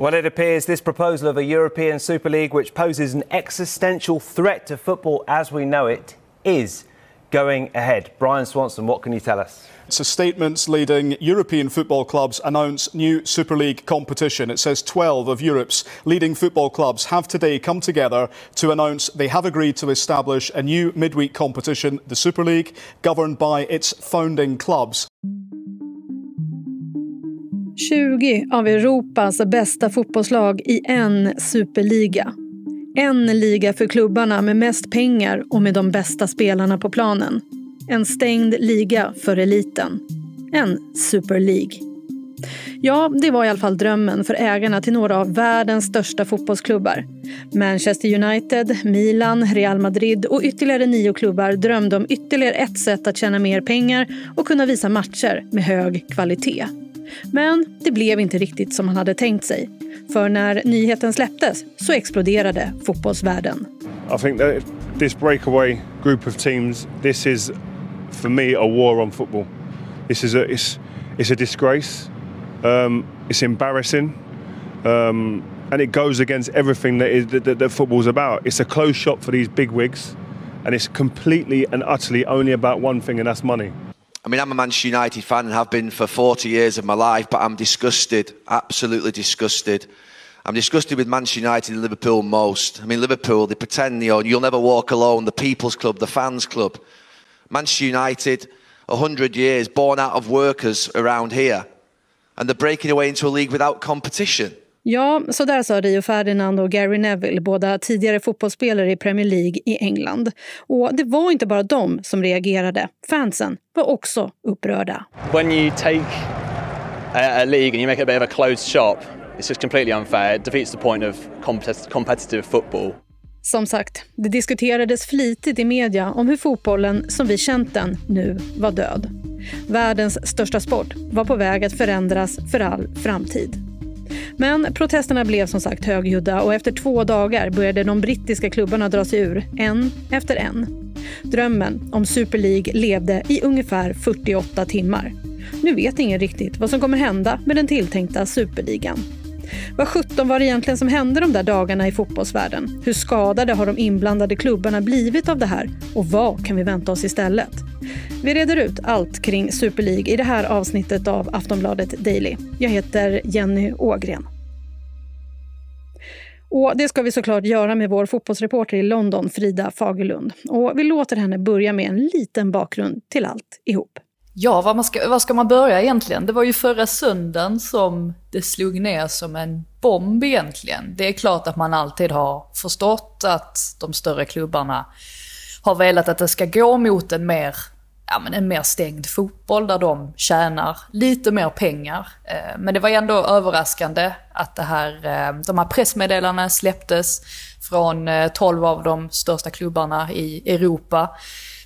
Well, it appears this proposal of a European Super League, which poses an existential threat to football as we know it, is going ahead. Brian Swanson, what can you tell us? So statements leading European football clubs announce new Super League competition. It says 12 of Europe's leading football clubs have today come together to announce they have agreed to establish a new midweek competition, the Super League, governed by its founding clubs. 20 av Europas bästa fotbollslag i en superliga. En liga för klubbarna med mest pengar och med de bästa spelarna på planen. En stängd liga för eliten. En Super League. Ja, det var i alla fall drömmen för ägarna till några av världens största fotbollsklubbar. Manchester United, Milan, Real Madrid och ytterligare nio klubbar drömde om ytterligare ett sätt att tjäna mer pengar och kunna visa matcher med hög kvalitet. Men det blev inte riktigt som han hade tänkt sig. För när nyheten släpptes så exploderade fotbollsvärlden. I think that this breakaway group of teams, this is for me a war on football. This is a it's it's a disgrace. Um, it's embarrassing. Um, and it goes against everything that, is, that, that football's about. It's a closed shop for these big wigs, and it's completely and utterly only about one thing, and that's money. I mean, I'm a Manchester United fan and have been for 40 years of my life, but I'm disgusted, absolutely disgusted. I'm disgusted with Manchester United and Liverpool most. I mean, Liverpool, they pretend, you know, you'll never walk alone, the people's club, the fans' club. Manchester United, 100 years, born out of workers around here. And they're breaking away into a league without competition. Ja, så där sa Rio Ferdinand och Gary Neville, båda tidigare fotbollsspelare i Premier League i England. Och det var inte bara de som reagerade. Fansen var också upprörda. When you take a, a league and you make it a bit of a closed shop, it's just completely unfair. It defeats the point of competitive football. Som sagt, det diskuterades flitigt i media om hur fotbollen som vi känt den nu var död. Världens största sport var på väg att förändras för all framtid. Men protesterna blev som sagt högljudda och efter två dagar började de brittiska klubbarna dra sig ur, en efter en. Drömmen om Super League levde i ungefär 48 timmar. Nu vet ingen riktigt vad som kommer hända med den tilltänkta superligan. Vad sjutton var det egentligen som hände de där dagarna i fotbollsvärlden? Hur skadade har de inblandade klubbarna blivit av det här? Och vad kan vi vänta oss istället? Vi reder ut allt kring Super League i det här avsnittet av Aftonbladet Daily. Jag heter Jenny Ågren. Och Det ska vi såklart göra med vår fotbollsreporter i London, Frida Fagerlund. Och vi låter henne börja med en liten bakgrund till allt ihop. Ja, var man ska, var ska man börja egentligen? Det var ju förra söndagen som det slog ner som en bomb egentligen. Det är klart att man alltid har förstått att de större klubbarna har velat att det ska gå mot en mer, ja, men en mer stängd fotboll där de tjänar lite mer pengar. Eh, men det var ändå överraskande att det här, eh, de här pressmeddelandena släpptes från eh, 12 av de största klubbarna i Europa.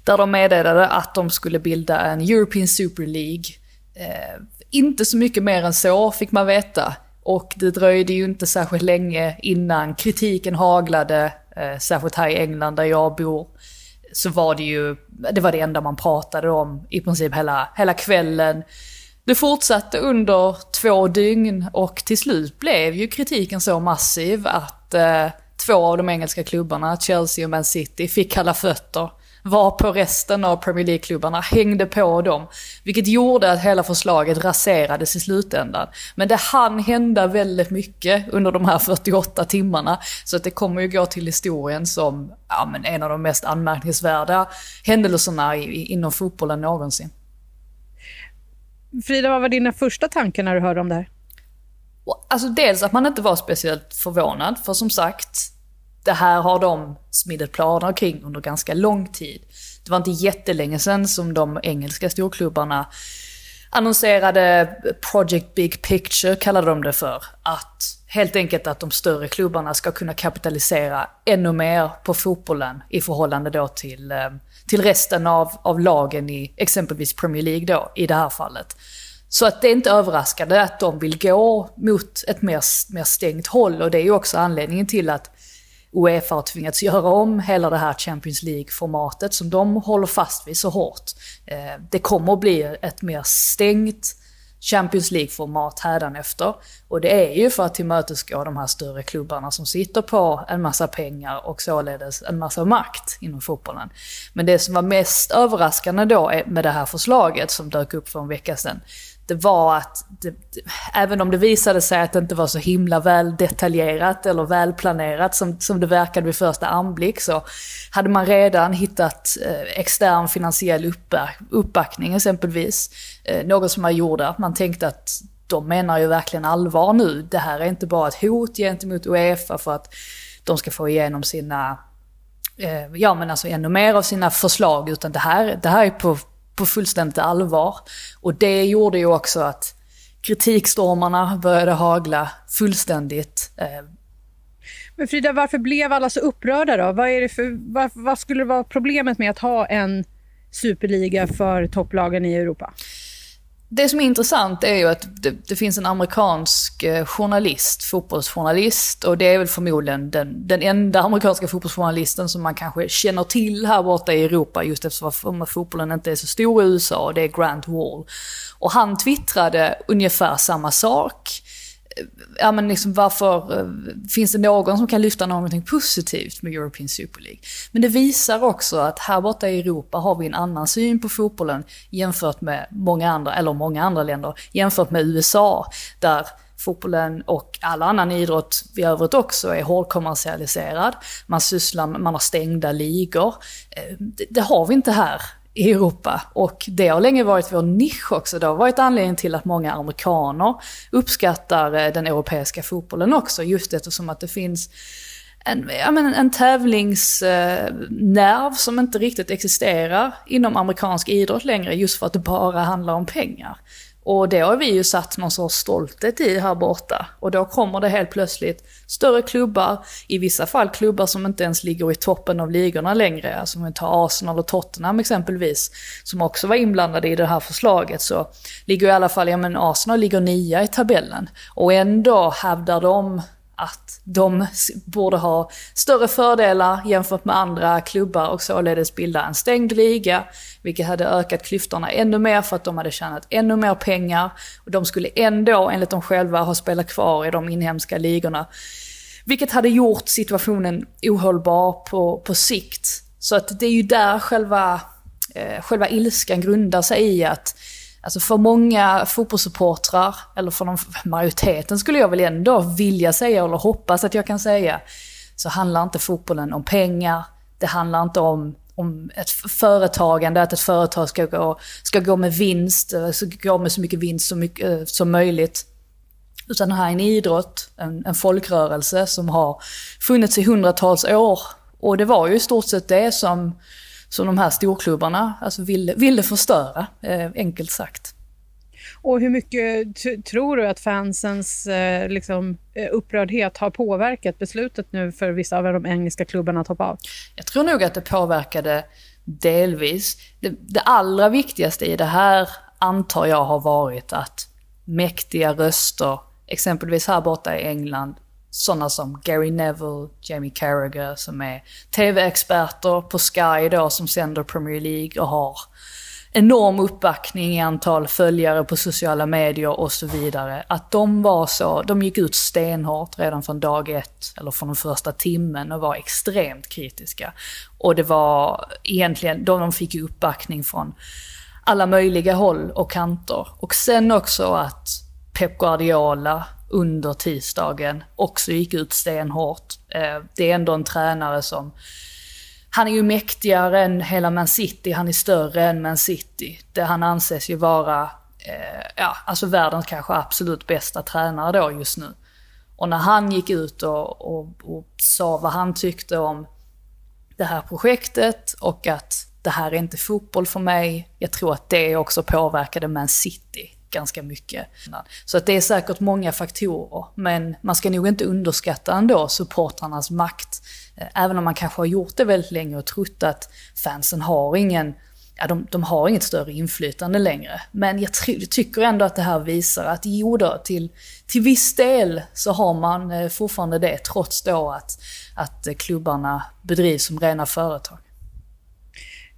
Där de meddelade att de skulle bilda en European Super League. Eh, inte så mycket mer än så fick man veta. Och det dröjde ju inte särskilt länge innan kritiken haglade, eh, särskilt här i England där jag bor. Så var det ju, det var det enda man pratade om i princip hela, hela kvällen. Det fortsatte under två dygn och till slut blev ju kritiken så massiv att eh, två av de engelska klubbarna, Chelsea och Man City, fick kalla fötter var på resten av Premier League-klubbarna, hängde på dem. Vilket gjorde att hela förslaget raserades i slutändan. Men det hann hända väldigt mycket under de här 48 timmarna. Så att det kommer ju gå till historien som ja, men en av de mest anmärkningsvärda händelserna i, inom fotbollen någonsin. Frida, vad var dina första tankar när du hörde om det här? Alltså dels att man inte var speciellt förvånad, för som sagt, det här har de smidigt planer kring under ganska lång tid. Det var inte jättelänge sedan som de engelska storklubbarna annonserade Project Big Picture, kallade de det för. Att helt enkelt att de större klubbarna ska kunna kapitalisera ännu mer på fotbollen i förhållande då till, eh, till resten av, av lagen i exempelvis Premier League då, i det här fallet. Så att det är inte överraskande att de vill gå mot ett mer, mer stängt håll och det är ju också anledningen till att Uefa har tvingats göra om hela det här Champions League-formatet som de håller fast vid så hårt. Eh, det kommer att bli ett mer stängt Champions League-format hädanefter. Och det är ju för att tillmötesgå de här större klubbarna som sitter på en massa pengar och således en massa makt inom fotbollen. Men det som var mest överraskande då med det här förslaget som dök upp för en vecka sedan, det var att det, även om det visade sig att det inte var så himla väl detaljerat eller välplanerat som, som det verkade vid första anblick så hade man redan hittat eh, extern finansiell uppback, uppbackning exempelvis. Eh, något som man gjorde att man tänkte att de menar ju verkligen allvar nu. Det här är inte bara ett hot gentemot Uefa för att de ska få igenom sina eh, ja men alltså ännu mer av sina förslag utan det här, det här är på på fullständigt allvar. Och det gjorde ju också att kritikstormarna började hagla fullständigt. Eh. Men Frida, varför blev alla så upprörda då? Vad, är det för, vad, vad skulle vara problemet med att ha en superliga för topplagen i Europa? Det som är intressant är ju att det, det, finns en amerikansk eh, journalist, fotbollsjournalist, och det är väl förmodligen den, den enda amerikanska fotbollsjournalisten som man kanske känner till här borta i Europa, just eftersom fotbollen inte är så stor i USA, och det är Grant Wall. Och han twittrade ungefär samma sak ja men liksom varför eh, finns det någon som kan lyfta någonting positivt med European Super League? Men det visar också att här borta i Europa har vi en annan syn på fotbollen jämfört med många andra, eller många andra länder, jämfört med USA, där fotbollen och all annan idrott i övrigt också är hårdkommersialiserad. Man sysslar, man har stängda ligor. Eh, det, det har vi inte här i Europa. Och det har länge varit vår nisch också. Det har varit anledningen till att många amerikaner uppskattar eh, den europeiska fotbollen också. Just eftersom att det finns en, ja, men en tävlingsnerv eh, som inte riktigt existerar inom amerikansk idrott längre just för att det bara handlar om pengar. Och det har vi ju satt någon sorts stolthet i här borta. Och då kommer det helt plötsligt större klubbar, i vissa fall klubbar som inte ens ligger i toppen av ligorna längre. Alltså om vi tar Arsenal och Tottenham exempelvis, som också var inblandade i det här förslaget, så ligger i alla fall, ja men Arsenal ligger nia i tabellen. Och ändå hävdar de att de borde ha större fördelar jämfört med andra klubbar och således bilda en stängd liga, vilket hade ökat klyftorna ännu mer för att de hade tjänat ännu mer pengar. Och de skulle ändå, enligt dem själva, ha spelat kvar i de inhemska ligorna. Vilket hade gjort situationen ohållbar på, på sikt. Så att det är ju där själva, eh, själva ilskan grundar sig i att Alltså för många fotbollssupportrar, eller för de, majoriteten skulle jag väl ändå vilja säga, eller hoppas att jag kan säga, så handlar inte fotbollen om pengar. Det handlar inte om, om ett företagande, att ett företag ska gå, ska gå med vinst, eh, ska gå med så mycket vinst som, mycket, eh, som möjligt. Utan det här är en idrott, en, en folkrörelse som har funnits i hundratals år. Och det var ju i stort sett det som som de här storklubbarna alltså ville, ville förstöra, eh, enkelt sagt. Och hur mycket tror du att fansens eh, liksom, eh, upprördhet har påverkat beslutet nu för vissa av de engelska klubbarna att hoppa av? Jag tror nog att det påverkade delvis. Det, det allra viktigaste i det här antar jag har varit att mäktiga röster, exempelvis här borta i England, sådana som Gary Neville, Jamie Carragher som är TV-experter på Sky då som sänder Premier League och har enorm uppbackning i antal följare på sociala medier och så vidare. Att de var så, de gick ut stenhårt redan från dag ett, eller från den första timmen och var extremt kritiska. Och det var egentligen, de fick ju uppbackning från alla möjliga håll och kanter. Och sen också att Pep Guardiola under tisdagen också gick ut stenhårt. Eh, det är ändå en tränare som han är ju mäktigare än hela Man City, han är större än Man City. Det han anses ju vara, eh, ja, alltså världens kanske absolut bästa tränare då just nu. Och när han gick ut och, och, och sa vad han tyckte om det här projektet och att det här är inte fotboll för mig. Jag tror att det också påverkade Man City ganska mycket. Så att det är säkert många faktorer, men man ska nog inte underskatta ändå supportrarnas makt. Eh, även om man kanske har gjort det väldigt länge och trott att fansen har ingen ja, de, de har inget större inflytande längre. Men jag tycker ändå att det här visar att jo då, till, till viss del så har man eh, fortfarande det, trots då att, att eh, klubbarna bedrivs som rena företag.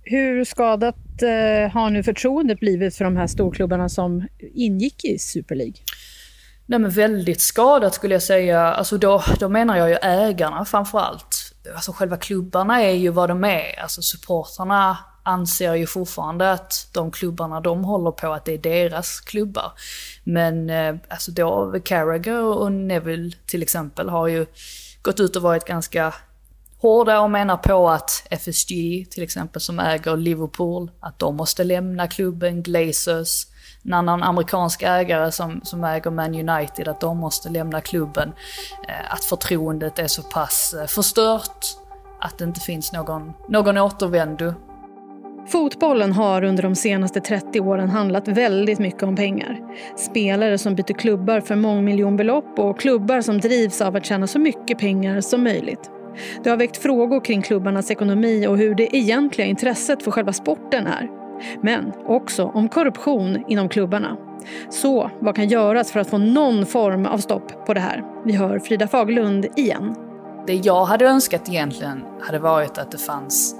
Hur skadat eh, har nu förtroendet blivit för de här storklubbarna som ingick i Super League? Nej men väldigt skadat skulle jag säga. Alltså då, då menar jag ju ägarna framförallt. Alltså själva klubbarna är ju vad de är. Alltså supportrarna anser ju fortfarande att de klubbarna de håller på att det är deras klubbar. Men eh, alltså då Carragher och Neville till exempel har ju gått ut och varit ganska hårda och menar på att FSG till exempel som äger Liverpool, att de måste lämna klubben, Glazers, en annan amerikansk ägare som, som äger Man United, att de måste lämna klubben. Eh, att förtroendet är så pass eh, förstört att det inte finns någon, någon återvändo. Fotbollen har under de senaste 30 åren handlat väldigt mycket om pengar. Spelare som byter klubbar för mångmiljonbelopp och klubbar som drivs av att tjäna så mycket pengar som möjligt. Det har väckt frågor kring klubbarnas ekonomi och hur det egentliga intresset för själva sporten är. Men också om korruption inom klubbarna. Så vad kan göras för att få någon form av stopp på det här? Vi hör Frida Faglund igen. Det jag hade önskat egentligen hade varit att det fanns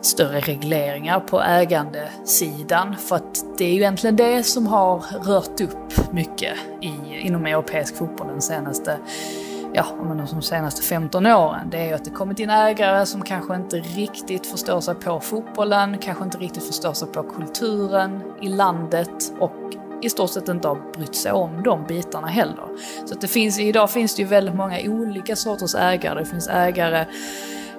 större regleringar på ägandesidan. För att det är ju egentligen det som har rört upp mycket i, inom europeisk fotboll den senaste ja, de senaste 15 åren, det är ju att det kommit in ägare som kanske inte riktigt förstår sig på fotbollen, kanske inte riktigt förstår sig på kulturen i landet och i stort sett inte har brytt sig om de bitarna heller. Så att det finns, idag finns det ju väldigt många olika sorters ägare. Det finns ägare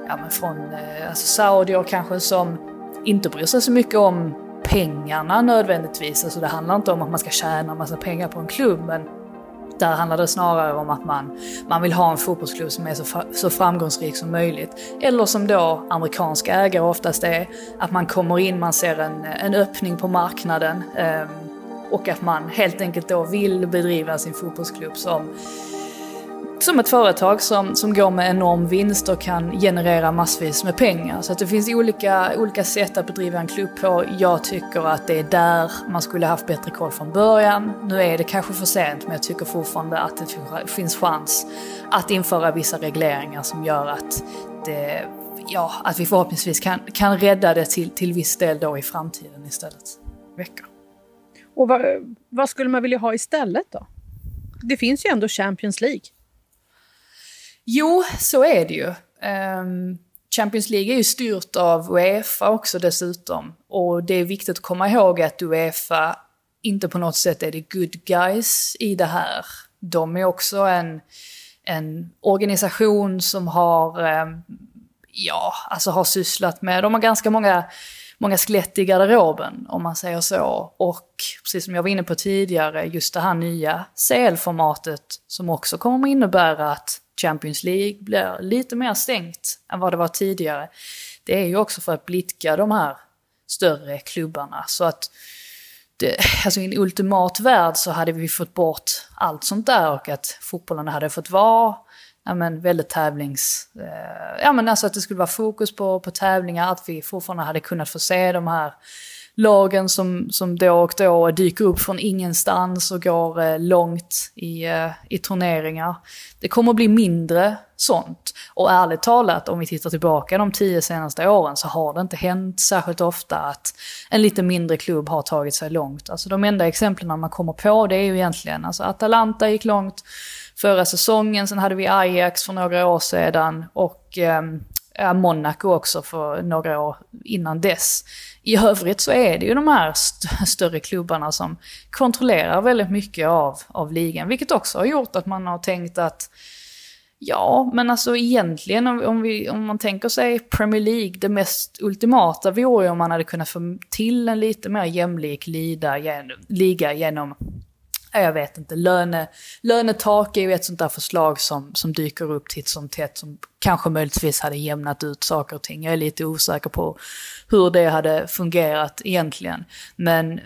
ja, men från eh, alltså saudier kanske som inte bryr sig så mycket om pengarna nödvändigtvis. Alltså det handlar inte om att man ska tjäna massa pengar på en klubb, men där handlar det snarare om att man, man vill ha en fotbollsklubb som är så, så framgångsrik som möjligt. Eller som då amerikanska ägare oftast är, att man kommer in, man ser en, en öppning på marknaden eh, och att man helt enkelt då vill bedriva sin fotbollsklubb som som ett företag som, som går med enorm vinst och kan generera massvis med pengar. Så att det finns olika, olika sätt att bedriva en klubb på. Jag tycker att det är där man skulle haft bättre koll från början. Nu är det kanske för sent men jag tycker fortfarande att det finns chans att införa vissa regleringar som gör att det, ja, att vi förhoppningsvis kan, kan rädda det till, till viss del då i framtiden istället. Vecka. Och vad, vad skulle man vilja ha istället då? Det finns ju ändå Champions League. Jo, så är det ju. Ehm, Champions League är ju styrt av Uefa också dessutom. Och det är viktigt att komma ihåg att Uefa inte på något sätt är det good guys i det här. De är också en, en organisation som har, ehm, ja, alltså har sysslat med, de har ganska många många skelett i garderoben om man säger så. Och precis som jag var inne på tidigare, just det här nya CL-formatet som också kommer att innebära att Champions League blir lite mer stängt än vad det var tidigare. Det är ju också för att blidka de här större klubbarna. Så att det, alltså i en ultimat värld så hade vi fått bort allt sånt där och att fotbollen hade fått vara ja, men väldigt tävlings... Eh, ja men alltså att det skulle vara fokus på, på tävlingar, att vi fortfarande hade kunnat få se de här lagen som, som då och då dyker upp från ingenstans och går eh, långt i, eh, i turneringar. Det kommer att bli mindre sånt. Och ärligt talat, om vi tittar tillbaka de tio senaste åren så har det inte hänt särskilt ofta att en lite mindre klubb har tagit sig långt. Alltså de enda exemplen man kommer på det är ju egentligen, alltså Atalanta gick långt förra säsongen, sen hade vi Ajax för några år sedan och eh, Monaco också för några år innan dess. I övrigt så är det ju de här st större klubbarna som kontrollerar väldigt mycket av, av ligan, vilket också har gjort att man har tänkt att Ja, men alltså egentligen om, om, vi, om man tänker sig Premier League, det mest ultimata vore ju om man hade kunnat få till en lite mer jämlik liga genom jag vet inte, löne, lönetak är ju ett sånt där förslag som, som dyker upp titt som tätt som kanske möjligtvis hade jämnat ut saker och ting. Jag är lite osäker på hur det hade fungerat egentligen. Men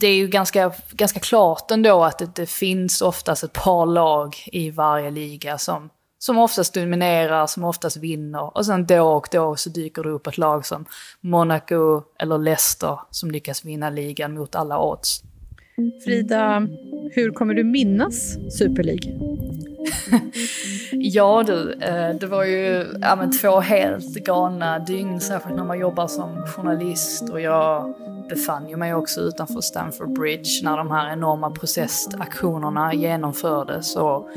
det är ju ganska, ganska klart ändå att det, det finns oftast ett par lag i varje liga som, som oftast dominerar, som oftast vinner. Och sen då och då så dyker det upp ett lag som Monaco eller Leicester som lyckas vinna ligan mot alla odds. Frida, hur kommer du minnas Super League? ja du, eh, det var ju ja, men två helt galna dygn, särskilt när man jobbar som journalist och jag befann ju mig också utanför Stamford Bridge när de här enorma protestaktionerna genomfördes och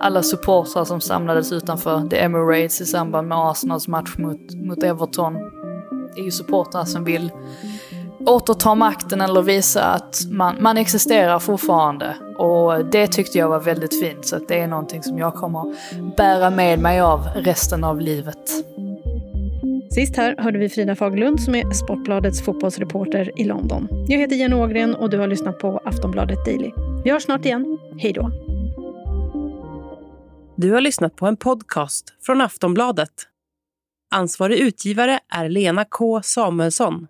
alla supportrar som samlades utanför The Emirates i samband med Arsenals match mot, mot Everton är ju supportrar som vill återta makten eller visa att man, man existerar fortfarande. Och det tyckte jag var väldigt fint, så det är någonting som jag kommer bära med mig av resten av livet. Sist här hörde vi Frida Fagerlund som är Sportbladets fotbollsreporter i London. Jag heter Jenny Ågren och du har lyssnat på Aftonbladet Daily. Vi hörs snart igen. Hej då! Du har lyssnat på en podcast från Aftonbladet. Ansvarig utgivare är Lena K Samuelsson.